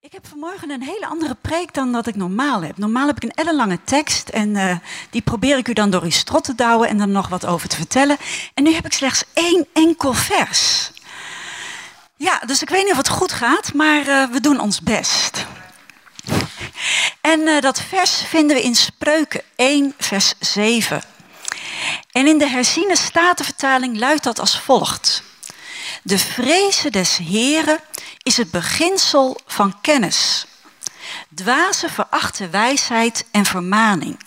Ik heb vanmorgen een hele andere preek dan dat ik normaal heb. Normaal heb ik een ellenlange tekst en uh, die probeer ik u dan door uw strot te douwen en dan nog wat over te vertellen. En nu heb ik slechts één enkel vers. Ja, dus ik weet niet of het goed gaat, maar uh, we doen ons best. En uh, dat vers vinden we in Spreuken 1, vers 7. En in de herziene statenvertaling luidt dat als volgt. De vrezen des Heren is het beginsel van kennis. Dwazen verachten wijsheid en vermaning.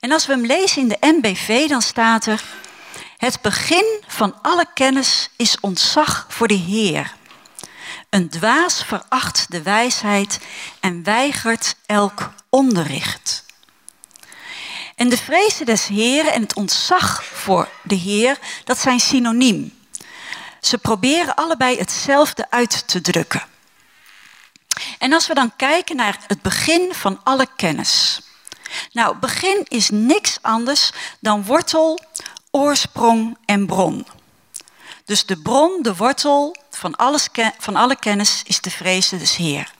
En als we hem lezen in de NBV, dan staat er: Het begin van alle kennis is ontzag voor de Heer. Een dwaas veracht de wijsheid en weigert elk onderricht. En de vrezen des Heeren en het ontzag voor de Heer, dat zijn synoniem. Ze proberen allebei hetzelfde uit te drukken. En als we dan kijken naar het begin van alle kennis. Nou, begin is niks anders dan wortel, oorsprong en bron. Dus de bron, de wortel van, alles, van alle kennis is de vrezen des Heer.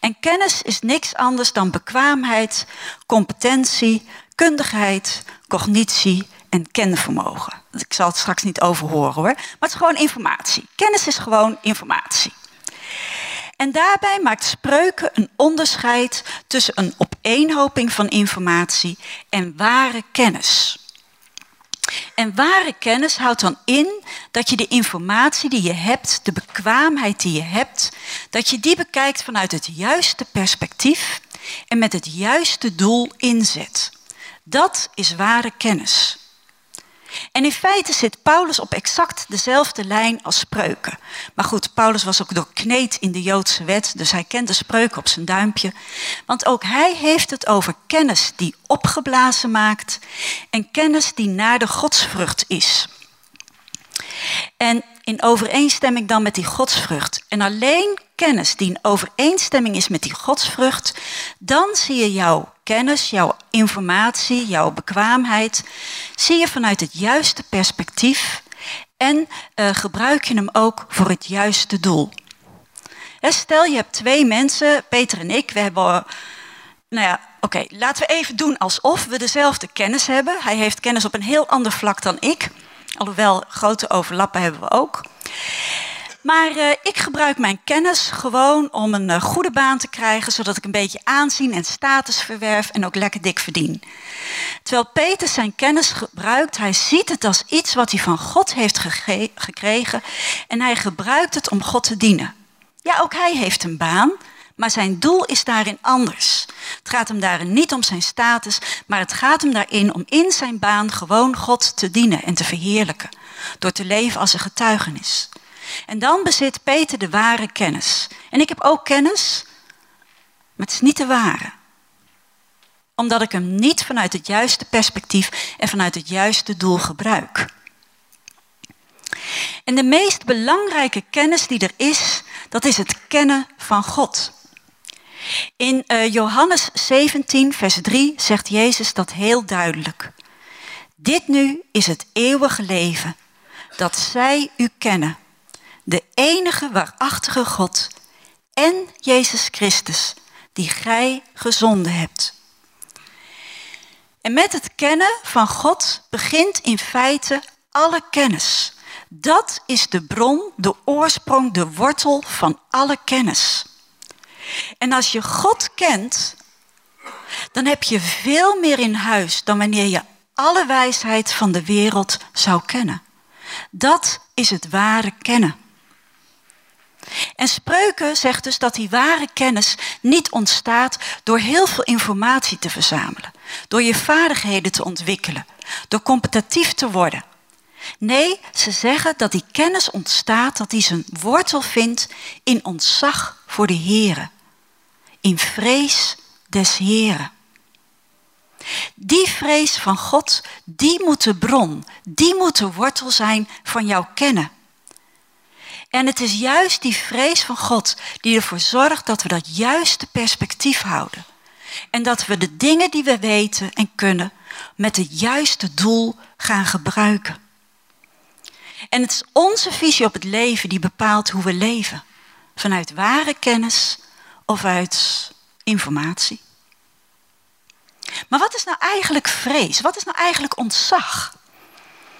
En kennis is niks anders dan bekwaamheid, competentie, kundigheid, cognitie en kenvermogen. Ik zal het straks niet overhoren hoor. Maar het is gewoon informatie. Kennis is gewoon informatie. En daarbij maakt spreuken een onderscheid tussen een opeenhoping van informatie en ware kennis. En ware kennis houdt dan in dat je de informatie die je hebt, de bekwaamheid die je hebt, dat je die bekijkt vanuit het juiste perspectief en met het juiste doel inzet. Dat is ware kennis. En in feite zit Paulus op exact dezelfde lijn als spreuken. Maar goed, Paulus was ook doorkneed in de Joodse wet, dus hij kent de spreuken op zijn duimpje. Want ook hij heeft het over kennis die opgeblazen maakt en kennis die naar de godsvrucht is. En in overeenstemming dan met die godsvrucht. En alleen kennis die in overeenstemming is met die godsvrucht, dan zie je jouw kennis, jouw informatie, jouw bekwaamheid, zie je vanuit het juiste perspectief en uh, gebruik je hem ook voor het juiste doel. Stel je hebt twee mensen, Peter en ik, we hebben, nou ja, oké, laten we even doen alsof we dezelfde kennis hebben. Hij heeft kennis op een heel ander vlak dan ik, alhoewel grote overlappen hebben we ook. Maar uh, ik gebruik mijn kennis gewoon om een uh, goede baan te krijgen, zodat ik een beetje aanzien en status verwerf en ook lekker dik verdien. Terwijl Peter zijn kennis gebruikt, hij ziet het als iets wat hij van God heeft gekregen en hij gebruikt het om God te dienen. Ja, ook hij heeft een baan, maar zijn doel is daarin anders. Het gaat hem daarin niet om zijn status, maar het gaat hem daarin om in zijn baan gewoon God te dienen en te verheerlijken, door te leven als een getuigenis. En dan bezit Peter de ware kennis. En ik heb ook kennis, maar het is niet de ware. Omdat ik hem niet vanuit het juiste perspectief en vanuit het juiste doel gebruik. En de meest belangrijke kennis die er is, dat is het kennen van God. In uh, Johannes 17, vers 3 zegt Jezus dat heel duidelijk. Dit nu is het eeuwige leven, dat zij u kennen, de enige waarachtige God en Jezus Christus, die gij gezonden hebt. En met het kennen van God begint in feite alle kennis. Dat is de bron, de oorsprong, de wortel van alle kennis. En als je God kent, dan heb je veel meer in huis dan wanneer je alle wijsheid van de wereld zou kennen. Dat is het ware kennen. En spreuken zegt dus dat die ware kennis niet ontstaat door heel veel informatie te verzamelen, door je vaardigheden te ontwikkelen, door competitief te worden. Nee, ze zeggen dat die kennis ontstaat, dat die zijn wortel vindt in ontzag voor de Here, in vrees des Heren. Die vrees van God, die moet de bron, die moet de wortel zijn van jouw kennen. En het is juist die vrees van God die ervoor zorgt dat we dat juiste perspectief houden. En dat we de dingen die we weten en kunnen met het juiste doel gaan gebruiken. En het is onze visie op het leven die bepaalt hoe we leven. vanuit ware kennis of uit informatie. Maar wat is nou eigenlijk vrees? Wat is nou eigenlijk ontzag?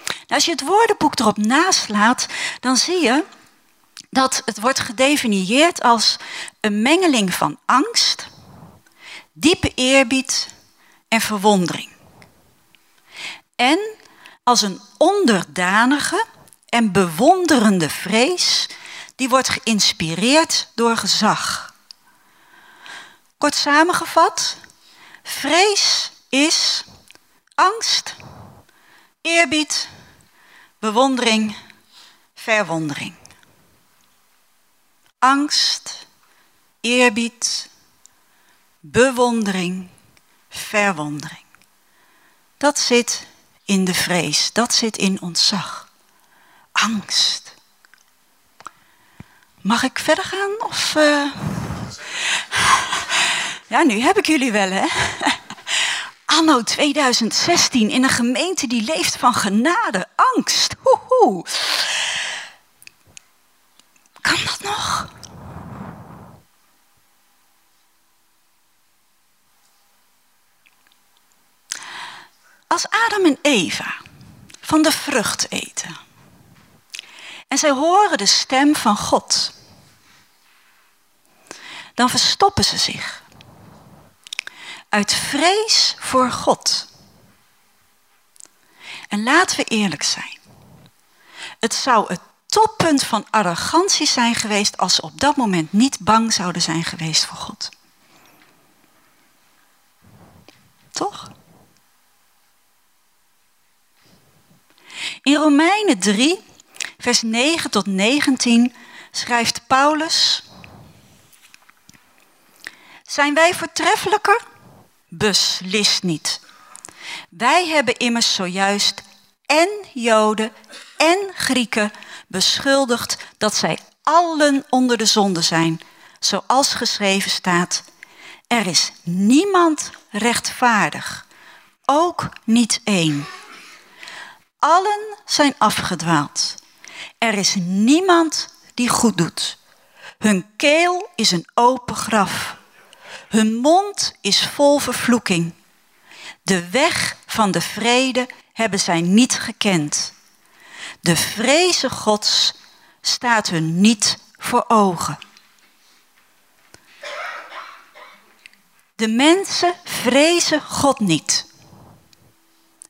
Nou, als je het woordenboek erop naslaat, dan zie je dat het wordt gedefinieerd als een mengeling van angst, diepe eerbied en verwondering. En als een onderdanige en bewonderende vrees die wordt geïnspireerd door gezag. Kort samengevat, vrees is angst, eerbied, bewondering, verwondering. Angst, eerbied, bewondering, verwondering. Dat zit in de vrees, dat zit in ontzag. Angst. Mag ik verder gaan? Of, uh... Ja, nu heb ik jullie wel, hè? Anno 2016 in een gemeente die leeft van genade, angst. Hoehoe. Kan dat nog? Als Adam en Eva van de vrucht eten en zij horen de stem van God, dan verstoppen ze zich uit vrees voor God. En laten we eerlijk zijn. Het zou het toppunt van arrogantie zijn geweest als ze op dat moment niet bang zouden zijn geweest voor God. Toch? In Romeinen 3, vers 9 tot 19 schrijft Paulus: Zijn wij voortreffelijker? Beslist niet. Wij hebben immers zojuist en Joden en Grieken beschuldigd dat zij allen onder de zonde zijn, zoals geschreven staat. Er is niemand rechtvaardig, ook niet één. Allen zijn afgedwaald. Er is niemand die goed doet. Hun keel is een open graf. Hun mond is vol vervloeking. De weg van de vrede hebben zij niet gekend. De vreze Gods staat hun niet voor ogen. De mensen vrezen God niet.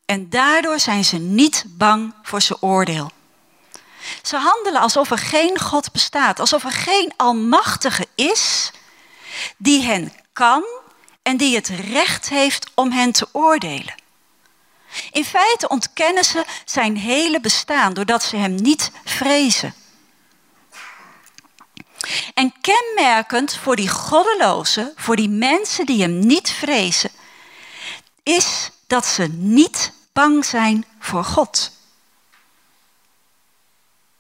En daardoor zijn ze niet bang voor zijn oordeel. Ze handelen alsof er geen God bestaat, alsof er geen Almachtige is die hen kan en die het recht heeft om hen te oordelen. In feite ontkennen ze zijn hele bestaan doordat ze hem niet vrezen. En kenmerkend voor die goddelozen, voor die mensen die hem niet vrezen, is dat ze niet bang zijn voor God.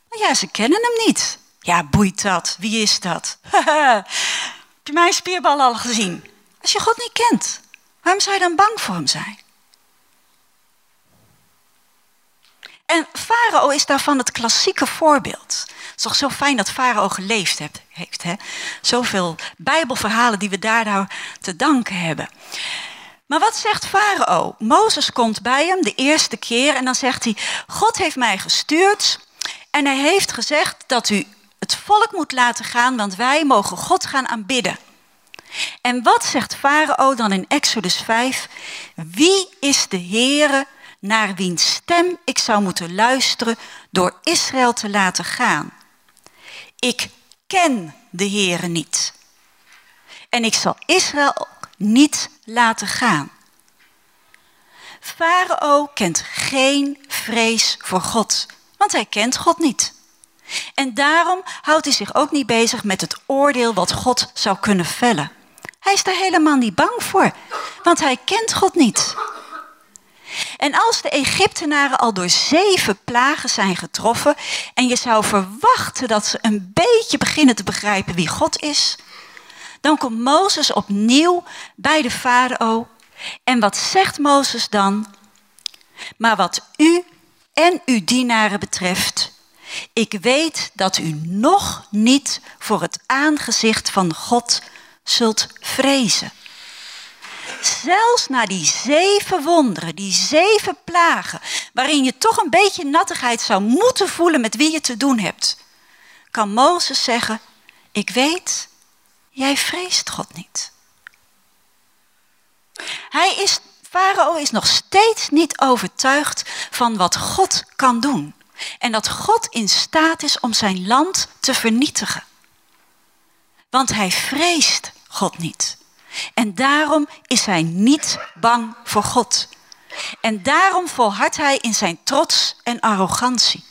Ja, ze kennen hem niet. Ja, boeit dat? Wie is dat? Heb je mijn spierbal al gezien? Als je God niet kent, waarom zou je dan bang voor hem zijn? En Farao is daarvan het klassieke voorbeeld. Het is toch zo fijn dat Farao geleefd heeft. Hè? Zoveel bijbelverhalen die we daardoor te danken hebben. Maar wat zegt Farao? Mozes komt bij hem de eerste keer en dan zegt hij: God heeft mij gestuurd en hij heeft gezegd dat u het volk moet laten gaan, want wij mogen God gaan aanbidden. En wat zegt Farao dan in Exodus 5? Wie is de Heere naar wiens stem ik zou moeten luisteren door Israël te laten gaan? Ik ken de Heere niet. En ik zal Israël niet laten gaan. Farao kent geen vrees voor God, want hij kent God niet. En daarom houdt hij zich ook niet bezig met het oordeel wat God zou kunnen vellen. Hij is daar helemaal niet bang voor, want hij kent God niet. En als de Egyptenaren al door zeven plagen zijn getroffen en je zou verwachten dat ze een beetje beginnen te begrijpen wie God is, dan komt Mozes opnieuw bij de farao. En wat zegt Mozes dan? Maar wat u en uw dienaren betreft, Ik weet dat u nog niet voor het aangezicht van God zult vrezen. Zelfs na die zeven wonderen, die zeven plagen, waarin je toch een beetje nattigheid zou moeten voelen met wie je te doen hebt, kan Mozes zeggen: Ik weet, jij vreest God niet. Hij is, Farao is nog steeds niet overtuigd van wat God kan doen. En dat God in staat is om zijn land te vernietigen. Want hij vreest God niet. En daarom is hij niet bang voor God. En daarom volhardt hij in zijn trots en arrogantie.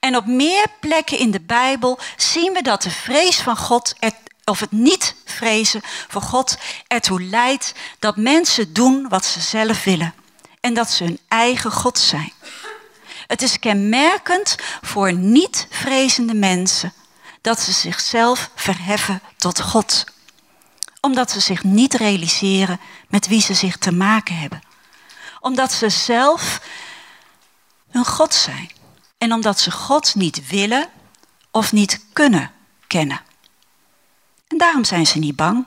En op meer plekken in de Bijbel zien we dat de vrees van God, of het niet vrezen voor God, ertoe leidt dat mensen doen wat ze zelf willen. En dat ze hun eigen God zijn. Het is kenmerkend voor niet vrezende mensen dat ze zichzelf verheffen tot God. Omdat ze zich niet realiseren met wie ze zich te maken hebben. Omdat ze zelf hun God zijn. En omdat ze God niet willen of niet kunnen kennen. En daarom zijn ze niet bang.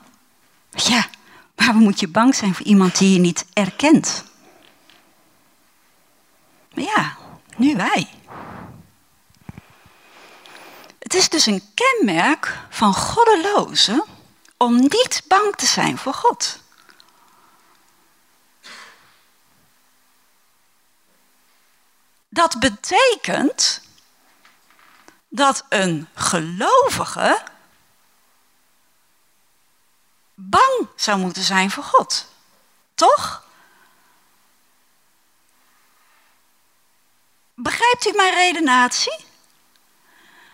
Ja, waarom moet je bang zijn voor iemand die je niet erkent? Maar ja, nu wij. Het is dus een kenmerk van goddelozen om niet bang te zijn voor God. Dat betekent dat een gelovige bang zou moeten zijn voor God. Toch? Begrijpt u mijn redenatie?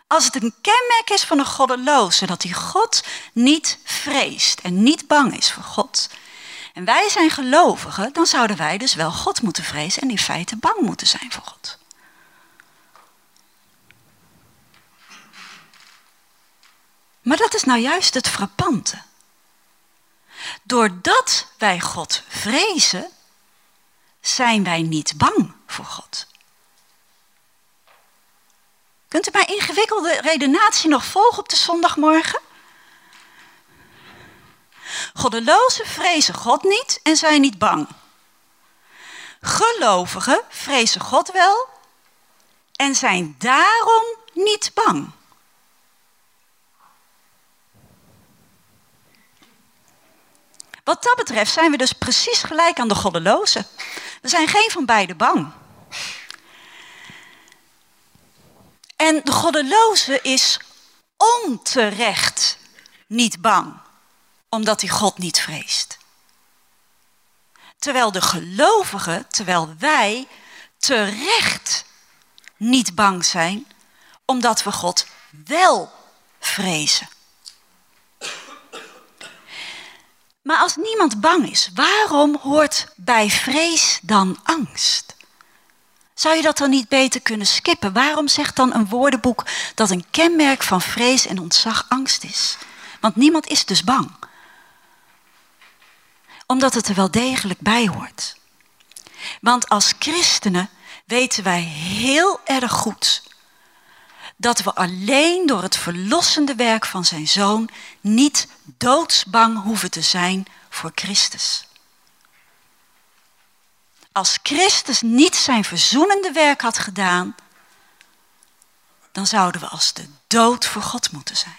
Als het een kenmerk is van een goddeloze, dat hij God niet vreest en niet bang is voor God. En wij zijn gelovigen, dan zouden wij dus wel God moeten vrezen en in feite bang moeten zijn voor God. Maar dat is nou juist het frappante. Doordat wij God vrezen, zijn wij niet bang voor God. Kunt u mijn ingewikkelde redenatie nog volgen op de zondagmorgen? Goddelozen vrezen God niet en zijn niet bang. Gelovigen vrezen God wel en zijn daarom niet bang. Wat dat betreft zijn we dus precies gelijk aan de goddelozen. We zijn geen van beiden bang. En de goddeloze is onterecht niet bang, omdat hij God niet vreest. Terwijl de gelovigen, terwijl wij terecht niet bang zijn, omdat we God wel vrezen. Maar als niemand bang is, waarom hoort bij vrees dan angst? Zou je dat dan niet beter kunnen skippen? Waarom zegt dan een woordenboek dat een kenmerk van vrees en ontzag angst is? Want niemand is dus bang. Omdat het er wel degelijk bij hoort. Want als christenen weten wij heel erg goed dat we alleen door het verlossende werk van zijn zoon niet doodsbang hoeven te zijn voor Christus. Als Christus niet zijn verzoenende werk had gedaan, dan zouden we als de dood voor God moeten zijn.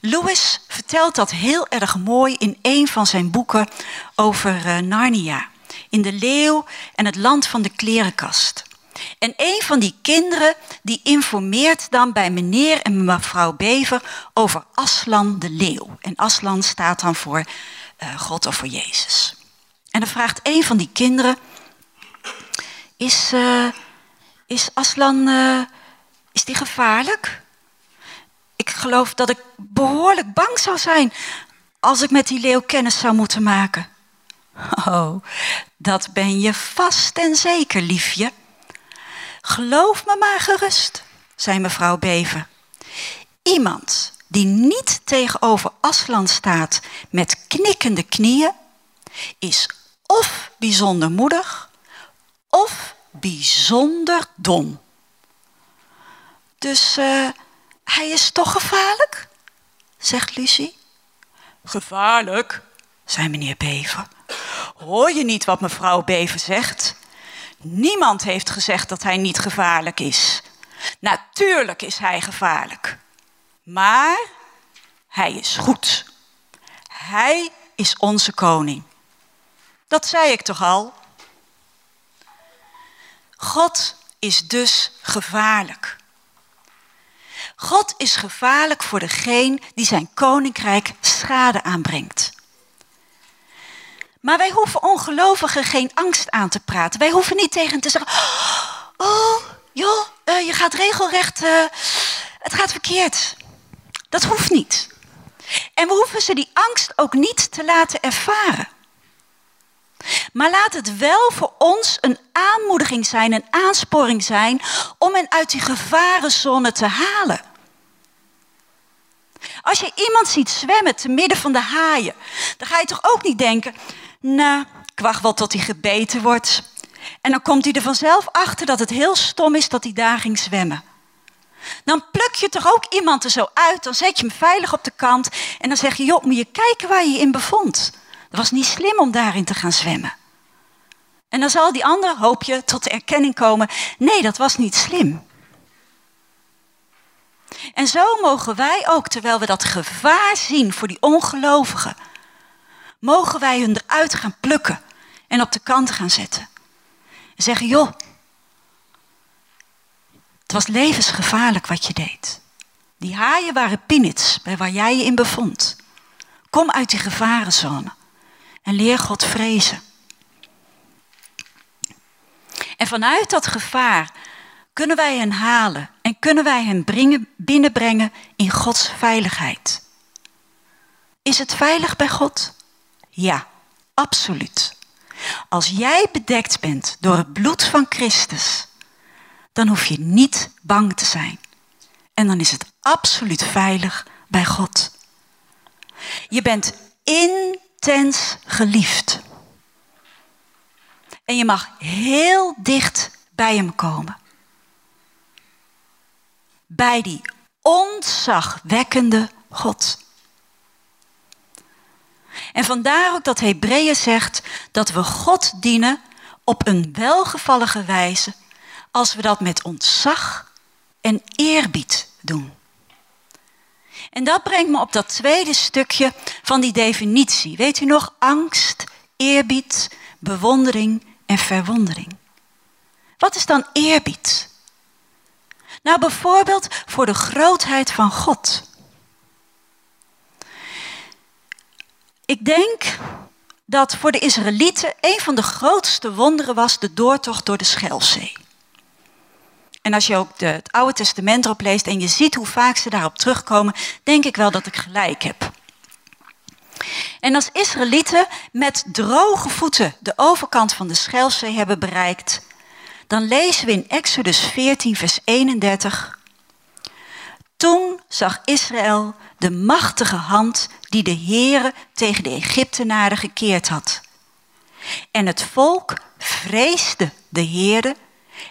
Lewis vertelt dat heel erg mooi in een van zijn boeken over uh, Narnia. In de leeuw en het land van de klerenkast. En een van die kinderen die informeert dan bij meneer en mevrouw Bever over Aslan de leeuw. En Aslan staat dan voor uh, God of voor Jezus. En dan vraagt een van die kinderen: Is, uh, is Aslan uh, is die gevaarlijk? Ik geloof dat ik behoorlijk bang zou zijn als ik met die leeuw kennis zou moeten maken. Oh, dat ben je vast en zeker, liefje. Geloof me maar gerust, zei mevrouw Bever. Iemand die niet tegenover Aslan staat met knikkende knieën, is of bijzonder moedig of bijzonder dom. Dus uh, hij is toch gevaarlijk? zegt Lucie. Gevaarlijk, zei meneer Bever. Hoor je niet wat mevrouw Bever zegt? Niemand heeft gezegd dat hij niet gevaarlijk is. Natuurlijk is hij gevaarlijk. Maar hij is goed. Hij is onze koning. Dat zei ik toch al? God is dus gevaarlijk. God is gevaarlijk voor degene die zijn koninkrijk schade aanbrengt. Maar wij hoeven ongelovigen geen angst aan te praten. Wij hoeven niet tegen te zeggen: Oh, joh, uh, je gaat regelrecht. Uh, het gaat verkeerd. Dat hoeft niet. En we hoeven ze die angst ook niet te laten ervaren. Maar laat het wel voor ons een aanmoediging zijn, een aansporing zijn om hen uit die gevarenzone te halen. Als je iemand ziet zwemmen te midden van de haaien, dan ga je toch ook niet denken, nou, ik wacht wel tot hij gebeten wordt. En dan komt hij er vanzelf achter dat het heel stom is dat hij daar ging zwemmen. Dan pluk je toch ook iemand er zo uit, dan zet je hem veilig op de kant en dan zeg je, joh, moet je kijken waar je je in bevond. Het was niet slim om daarin te gaan zwemmen. En dan zal die ander, hoop je, tot de erkenning komen, nee, dat was niet slim. En zo mogen wij ook, terwijl we dat gevaar zien voor die ongelovigen, mogen wij hun eruit gaan plukken en op de kant gaan zetten. En zeggen, joh, was levensgevaarlijk wat je deed. Die haaien waren pinnits bij waar jij je in bevond. Kom uit die gevarenzone en leer God vrezen. En vanuit dat gevaar kunnen wij hen halen en kunnen wij hen brengen, binnenbrengen in Gods veiligheid. Is het veilig bij God? Ja, absoluut. Als jij bedekt bent door het bloed van Christus, dan hoef je niet bang te zijn. En dan is het absoluut veilig bij God. Je bent intens geliefd. En je mag heel dicht bij hem komen. Bij die ontzagwekkende God. En vandaar ook dat Hebreeën zegt dat we God dienen op een welgevallige wijze als we dat met ontzag en eerbied doen. En dat brengt me op dat tweede stukje van die definitie. Weet u nog? Angst, eerbied, bewondering en verwondering. Wat is dan eerbied? Nou, bijvoorbeeld voor de grootheid van God. Ik denk dat voor de Israëlieten een van de grootste wonderen was de doortocht door de Schelzee. En als je ook de, het Oude Testament erop leest en je ziet hoe vaak ze daarop terugkomen, denk ik wel dat ik gelijk heb. En als Israëlieten met droge voeten de overkant van de Schelzee hebben bereikt, dan lezen we in Exodus 14, vers 31. Toen zag Israël de machtige hand die de Heere tegen de Egyptenaren gekeerd had. En het volk vreesde de Heere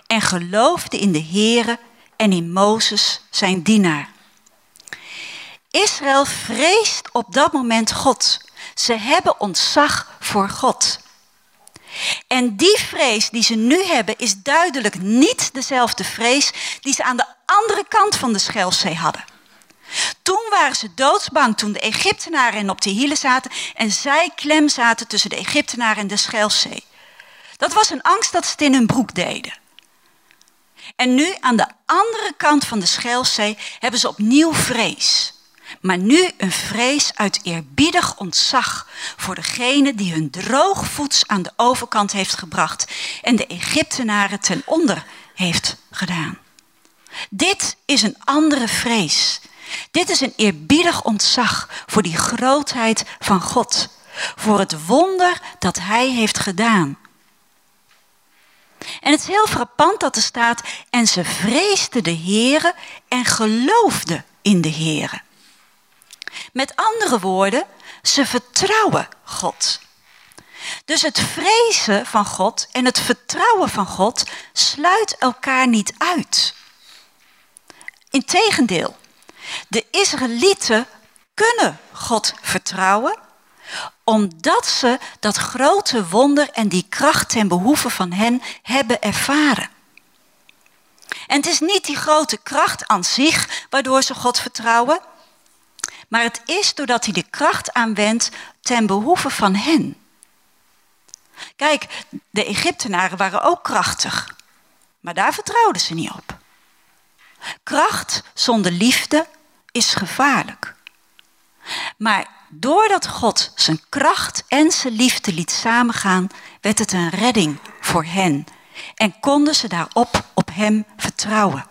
en geloofde in de Heere en in Mozes zijn dienaar. Israël vreest op dat moment God. Ze hebben ontzag voor God. En die vrees die ze nu hebben is duidelijk niet dezelfde vrees die ze aan de andere kant van de Schelfzee hadden. Toen waren ze doodsbang toen de Egyptenaren op de hielen zaten en zij klem zaten tussen de Egyptenaren en de Schelfzee. Dat was een angst dat ze het in hun broek deden. En nu aan de andere kant van de Schelfzee hebben ze opnieuw vrees. Maar nu een vrees uit eerbiedig ontzag voor degene die hun droogvoets aan de overkant heeft gebracht en de Egyptenaren ten onder heeft gedaan. Dit is een andere vrees. Dit is een eerbiedig ontzag voor die grootheid van God, voor het wonder dat Hij heeft gedaan. En het is heel frappant dat er staat, en ze vreesden de Heere en geloofden in de Heere. Met andere woorden, ze vertrouwen God. Dus het vrezen van God en het vertrouwen van God sluit elkaar niet uit. Integendeel, de Israëlieten kunnen God vertrouwen omdat ze dat grote wonder en die kracht ten behoeve van hen hebben ervaren. En het is niet die grote kracht aan zich waardoor ze God vertrouwen, maar het is doordat hij de kracht aanwendt ten behoeve van hen. Kijk, de Egyptenaren waren ook krachtig, maar daar vertrouwden ze niet op. Kracht zonder liefde is gevaarlijk. Maar doordat God zijn kracht en zijn liefde liet samengaan, werd het een redding voor hen. En konden ze daarop op hem vertrouwen.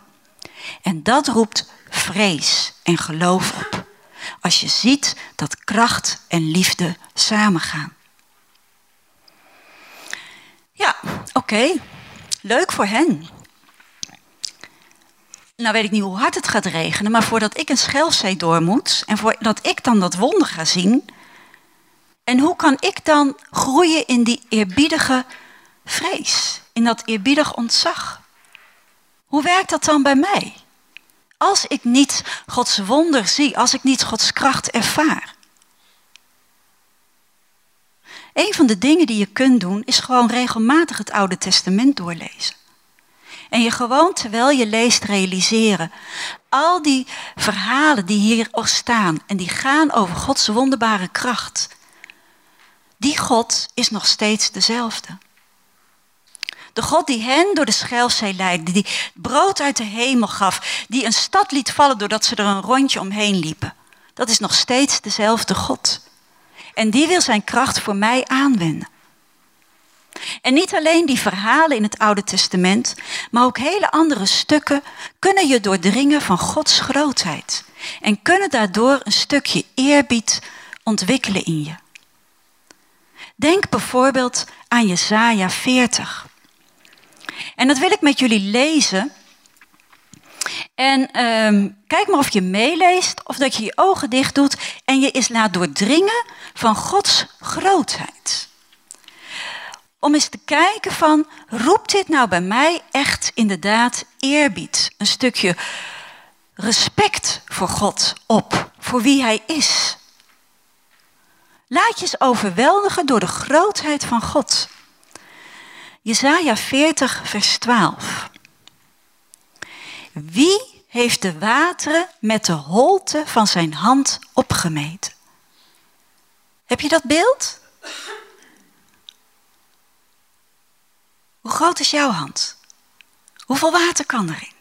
En dat roept vrees en geloof op. Als je ziet dat kracht en liefde samengaan. Ja, oké. Leuk voor hen. Nou weet ik niet hoe hard het gaat regenen, maar voordat ik een schelfzee door moet en voordat ik dan dat wonder ga zien, en hoe kan ik dan groeien in die eerbiedige vrees, in dat eerbiedig ontzag? Hoe werkt dat dan bij mij? Als ik niet Gods wonder zie, als ik niet Gods kracht ervaar. Een van de dingen die je kunt doen, is gewoon regelmatig het Oude Testament doorlezen. En je gewoon terwijl je leest realiseren. Al die verhalen die hier staan en die gaan over Gods wonderbare kracht. Die God is nog steeds dezelfde. De God die hen door de Schelfzee leidde, die brood uit de hemel gaf, die een stad liet vallen doordat ze er een rondje omheen liepen. Dat is nog steeds dezelfde God. En die wil zijn kracht voor mij aanwenden. En niet alleen die verhalen in het Oude Testament, maar ook hele andere stukken kunnen je doordringen van Gods grootheid. En kunnen daardoor een stukje eerbied ontwikkelen in je. Denk bijvoorbeeld aan Jesaja 40. En dat wil ik met jullie lezen. En um, kijk maar of je meeleest of dat je je ogen dicht doet en je eens laat doordringen van Gods grootheid. Om eens te kijken van, roept dit nou bij mij echt inderdaad eerbied? Een stukje respect voor God op, voor wie Hij is. Laat je eens overweldigen door de grootheid van God. Jesaja 40, vers 12. Wie heeft de wateren met de holte van zijn hand opgemeten? Heb je dat beeld? Hoe groot is jouw hand? Hoeveel water kan erin?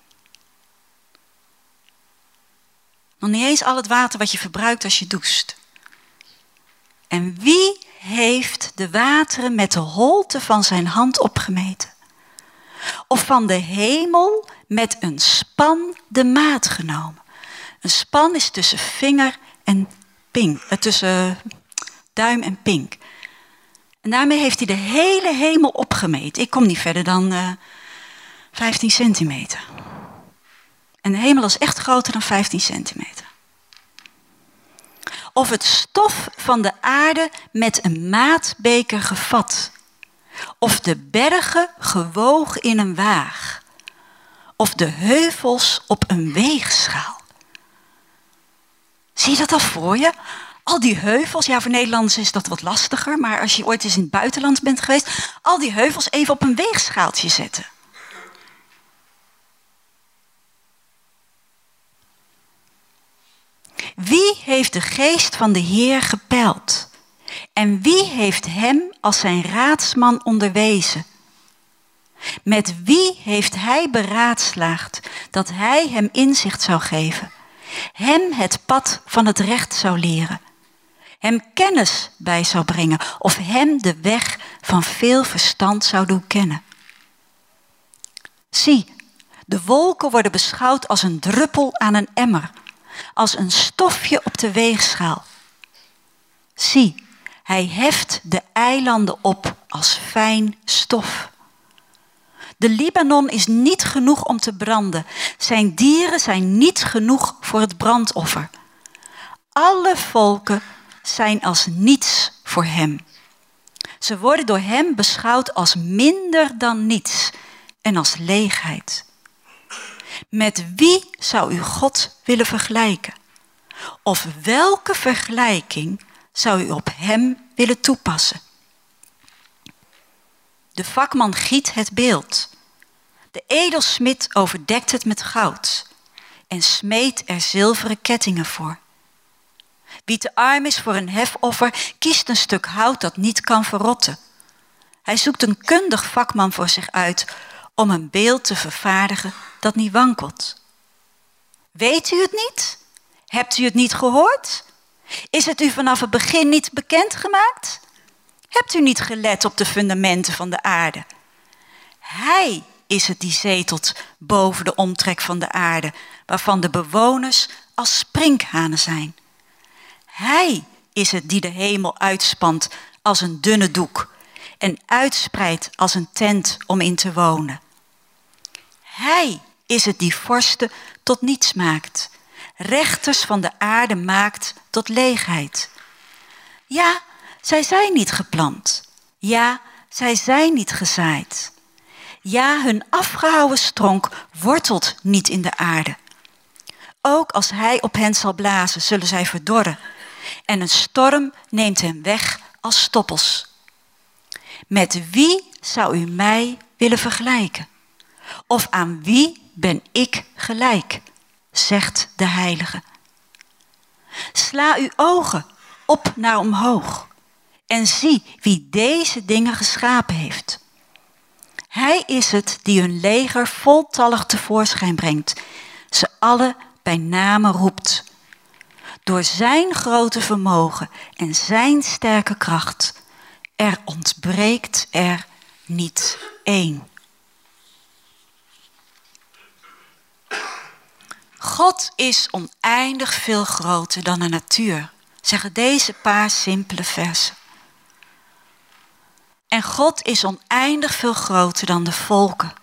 Nog niet eens al het water wat je verbruikt als je doucht. En wie heeft de wateren met de holte van zijn hand opgemeten? Of van de hemel met een span de maat genomen? Een span is tussen vinger en pink, eh, tussen duim en pink. En daarmee heeft hij de hele hemel opgemeten. Ik kom niet verder dan uh, eh, 15 centimeter. En de hemel is echt groter dan 15 centimeter. Of het stof van de aarde met een maatbeker gevat. Of de bergen gewogen in een waag. Of de heuvels op een weegschaal. Zie je dat al voor je? Al die heuvels, ja voor Nederlanders is dat wat lastiger, maar als je ooit eens in het buitenland bent geweest, al die heuvels even op een weegschaaltje zetten. Wie heeft de geest van de Heer gepeld? En wie heeft hem als zijn raadsman onderwezen? Met wie heeft hij beraadslaagd dat hij hem inzicht zou geven? Hem het pad van het recht zou leren hem kennis bij zou brengen of hem de weg van veel verstand zou doen kennen. Zie, de wolken worden beschouwd als een druppel aan een emmer, als een stofje op de weegschaal. Zie, hij heft de eilanden op als fijn stof. De Libanon is niet genoeg om te branden. Zijn dieren zijn niet genoeg voor het brandoffer. Alle volken zijn als niets voor hem. Ze worden door hem beschouwd als minder dan niets en als leegheid. Met wie zou u God willen vergelijken? Of welke vergelijking zou u op hem willen toepassen? De vakman giet het beeld. De edelsmid overdekt het met goud en smeet er zilveren kettingen voor. Wie te arm is voor een hefoffer, kiest een stuk hout dat niet kan verrotten. Hij zoekt een kundig vakman voor zich uit om een beeld te vervaardigen dat niet wankelt. Weet u het niet? Hebt u het niet gehoord? Is het u vanaf het begin niet bekendgemaakt? Hebt u niet gelet op de fundamenten van de aarde? Hij is het die zetelt boven de omtrek van de aarde, waarvan de bewoners als sprinkhanen zijn. Hij is het die de hemel uitspant als een dunne doek en uitspreidt als een tent om in te wonen. Hij is het die vorsten tot niets maakt, rechters van de aarde maakt tot leegheid. Ja, zij zijn niet geplant. Ja, zij zijn niet gezaaid. Ja, hun afgehouwen stronk wortelt niet in de aarde. Ook als hij op hen zal blazen, zullen zij verdorren. En een storm neemt hen weg als stoppels. Met wie zou u mij willen vergelijken? Of aan wie ben ik gelijk? zegt de Heilige. Sla uw ogen op naar omhoog en zie wie deze dingen geschapen heeft. Hij is het die hun leger voltallig tevoorschijn brengt, ze alle bij name roept. Door zijn grote vermogen en zijn sterke kracht, er ontbreekt er niet één. God is oneindig veel groter dan de natuur, zeggen deze paar simpele versen. En God is oneindig veel groter dan de volken.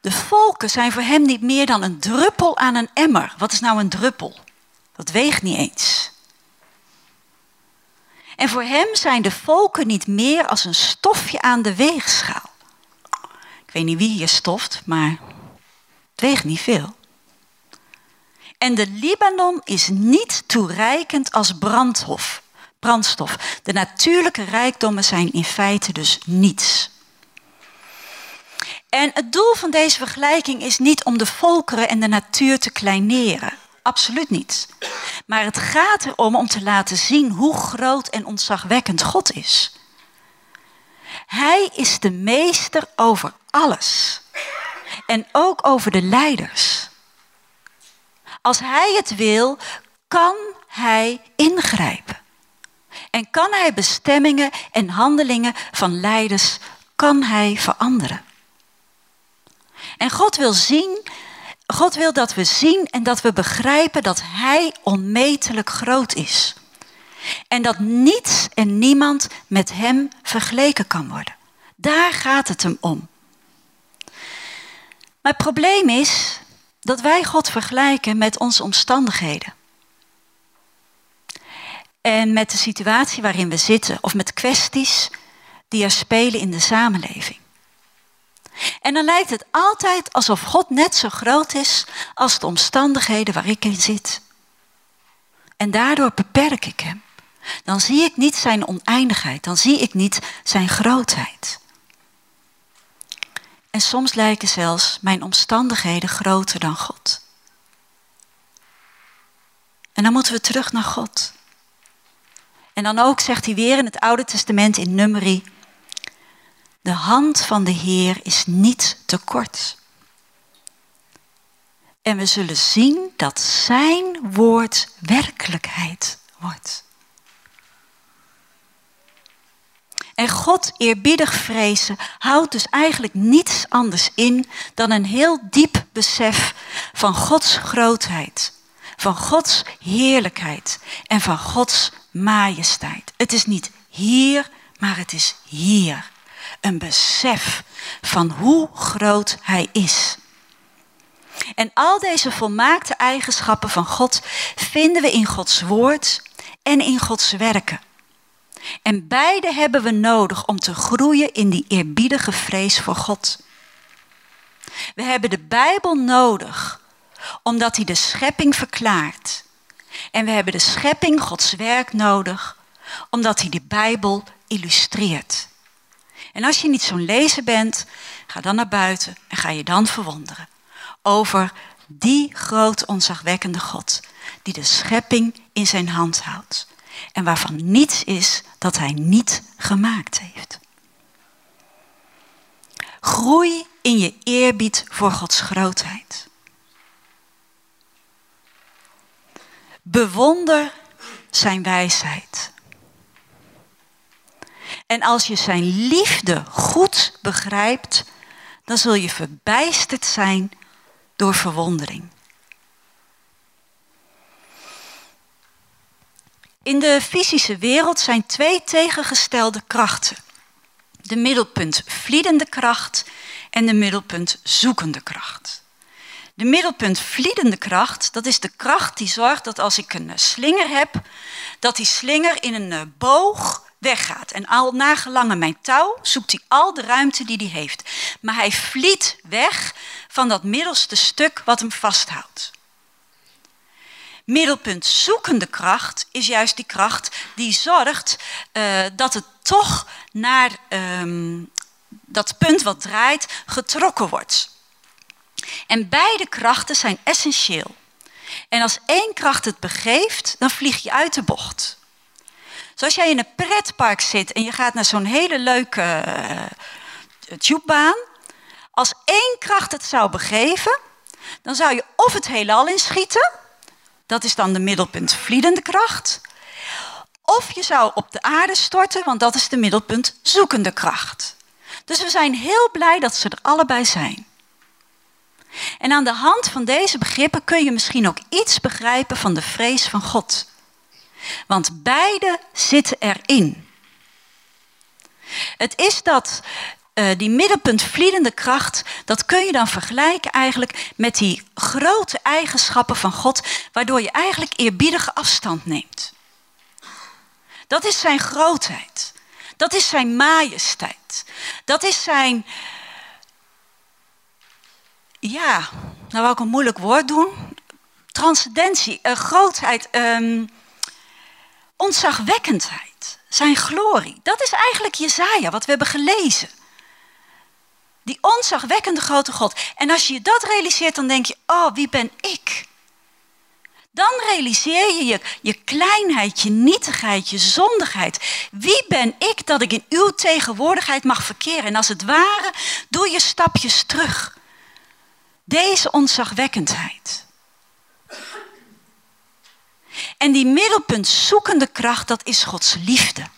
De volken zijn voor hem niet meer dan een druppel aan een emmer. Wat is nou een druppel? Dat weegt niet eens. En voor hem zijn de volken niet meer als een stofje aan de weegschaal. Ik weet niet wie hier stoft, maar het weegt niet veel. En de Libanon is niet toereikend als brandhof brandstof. De natuurlijke rijkdommen zijn in feite dus niets. En het doel van deze vergelijking is niet om de volkeren en de natuur te kleineren. Absoluut niet. Maar het gaat erom om te laten zien hoe groot en ontzagwekkend God is. Hij is de meester over alles. En ook over de leiders. Als hij het wil, kan hij ingrijpen. En kan hij bestemmingen en handelingen van leiders, kan hij veranderen. En God wil zien, God wil dat we zien en dat we begrijpen dat hij onmetelijk groot is. En dat niets en niemand met hem vergeleken kan worden. Daar gaat het hem om. Maar het probleem is dat wij God vergelijken met onze omstandigheden en met de situatie waarin we zitten of met kwesties die er spelen in de samenleving. En dan lijkt het altijd alsof God net zo groot is als de omstandigheden waar ik in zit. En daardoor beperk ik hem. Dan zie ik niet zijn oneindigheid, dan zie ik niet zijn grootheid. En soms lijken zelfs mijn omstandigheden groter dan God. En dan moeten we terug naar God. En dan ook zegt hij weer in het Oude Testament in Numeri, de hand van de Heer is niet te kort. En we zullen zien dat zijn woord werkelijkheid wordt. En God eerbiedig vrezen houdt dus eigenlijk niets anders in dan een heel diep besef van Gods grootheid, van Gods heerlijkheid en van Gods majesteit. Het is niet hier, maar het is hier. Een besef van hoe groot Hij is. En al deze volmaakte eigenschappen van God vinden we in Gods woord en in Gods werken. En beide hebben we nodig om te groeien in die eerbiedige vrees voor God. We hebben de Bijbel nodig omdat hij de schepping verklaart. En we hebben de schepping, Gods werk, nodig omdat hij de Bijbel illustreert. En als je niet zo'n lezer bent, ga dan naar buiten en ga je dan verwonderen over die groot onzagwekkende God die de schepping in zijn hand houdt en waarvan niets is dat hij niet gemaakt heeft. Groei in je eerbied voor Gods grootheid. Bewonder zijn wijsheid. En als je zijn liefde goed begrijpt, dan zul je verbijsterd zijn door verwondering. In de fysische wereld zijn twee tegengestelde krachten. De middelpunt vliedende kracht en de middelpunt zoekende kracht. De middelpunt vliedende kracht, dat is de kracht die zorgt dat als ik een slinger heb, dat die slinger in een eh, boog weggaat. En al nagelange mijn touw zoekt hij al de ruimte die hij heeft. Maar hij vliet weg van dat middelste stuk wat hem vasthoudt. Middelpunt zoekende kracht is juist die kracht die zorgt uh, dat het toch naar um, dat punt wat draait getrokken wordt. En beide krachten zijn essentieel. En als één kracht het begeeft, dan vlieg je uit de bocht. Zoals jij in een pretpark zit en je gaat naar zo'n hele leuke uh, tubebaan. Als één kracht het zou begeven, dan zou je of het heelal inschieten, dat is dan de middelpunt vliedende kracht, of je zou op de aarde storten, want dat is de middelpunt zoekende kracht. Dus we zijn heel blij dat ze er allebei zijn. En aan de hand van deze begrippen kun je misschien ook iets begrijpen van de vrees van God. Want beide zitten erin. Het is dat uh, die middelpuntvliedende kracht, dat kun je dan vergelijken eigenlijk met die grote eigenschappen van God, waardoor je eigenlijk eerbiedige afstand neemt. Dat is zijn grootheid. Dat is zijn majesteit. Dat is zijn. Ja, nou wou ik een moeilijk woord doen. Transcendentie, uh, grootheid. Um, ontzagwekkendheid, zijn glorie. Dat is eigenlijk Jezaja, wat we hebben gelezen. Die ontzagwekkende grote God. En als je dat realiseert, dan denk je, oh, wie ben ik? Dan realiseer je, je je kleinheid, je nietigheid, je zondigheid. Wie ben ik dat ik in uw tegenwoordigheid mag verkeren? En als het ware, doe je stapjes terug. Deze ontzagwekkendheid. En die middelpunt zoekende kracht, dat is Gods liefde.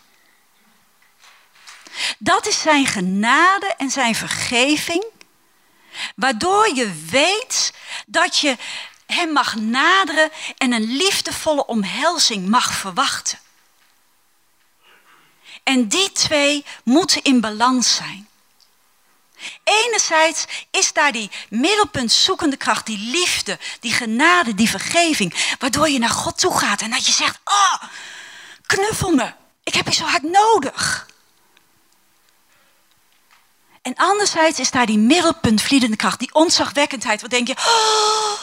Dat is zijn genade en zijn vergeving, waardoor je weet dat je hem mag naderen en een liefdevolle omhelzing mag verwachten. En die twee moeten in balans zijn. Enerzijds is daar die middelpunt zoekende kracht, die liefde, die genade, die vergeving, waardoor je naar God toe gaat en dat je zegt, oh, knuffel me, ik heb je zo hard nodig. En anderzijds is daar die middelpunt vliedende kracht, die onzagwekkendheid, wat denk je, oh,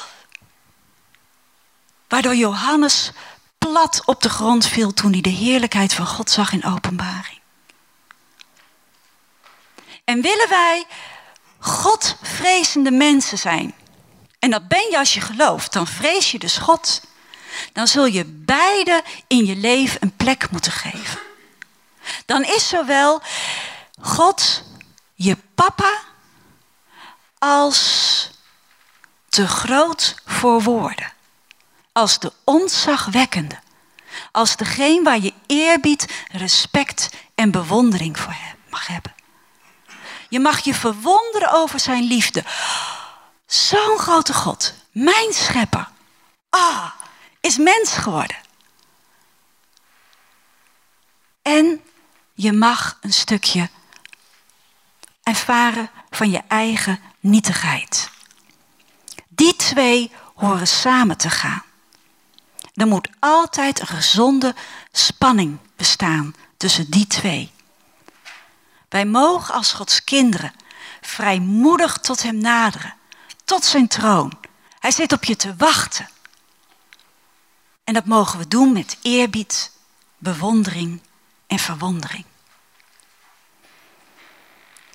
waardoor Johannes plat op de grond viel toen hij de heerlijkheid van God zag in openbaring. En willen wij Godvrezende mensen zijn? En dat ben je als je gelooft. Dan vrees je dus God. Dan zul je beide in je leven een plek moeten geven. Dan is zowel God je papa als te groot voor woorden. Als de ontzagwekkende. Als degene waar je eerbied, respect en bewondering voor mag hebben. Je mag je verwonderen over zijn liefde. Zo'n grote God, mijn schepper, ah, is mens geworden. En je mag een stukje ervaren van je eigen nietigheid. Die twee horen samen te gaan. Er moet altijd een gezonde spanning bestaan tussen die twee. Wij mogen als Gods kinderen vrijmoedig tot Hem naderen, tot Zijn troon. Hij zit op je te wachten. En dat mogen we doen met eerbied, bewondering en verwondering.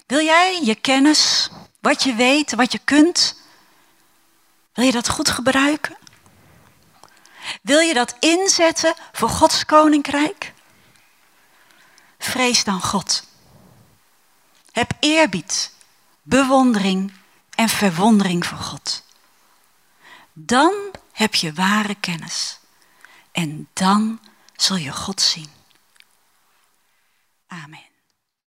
Wil jij je kennis, wat je weet, wat je kunt, wil je dat goed gebruiken? Wil je dat inzetten voor Gods koninkrijk? Vrees dan God. Heb eerbied, bewondering en verwondering voor God. Dan heb je ware kennis. En dan zul je God zien. Amen.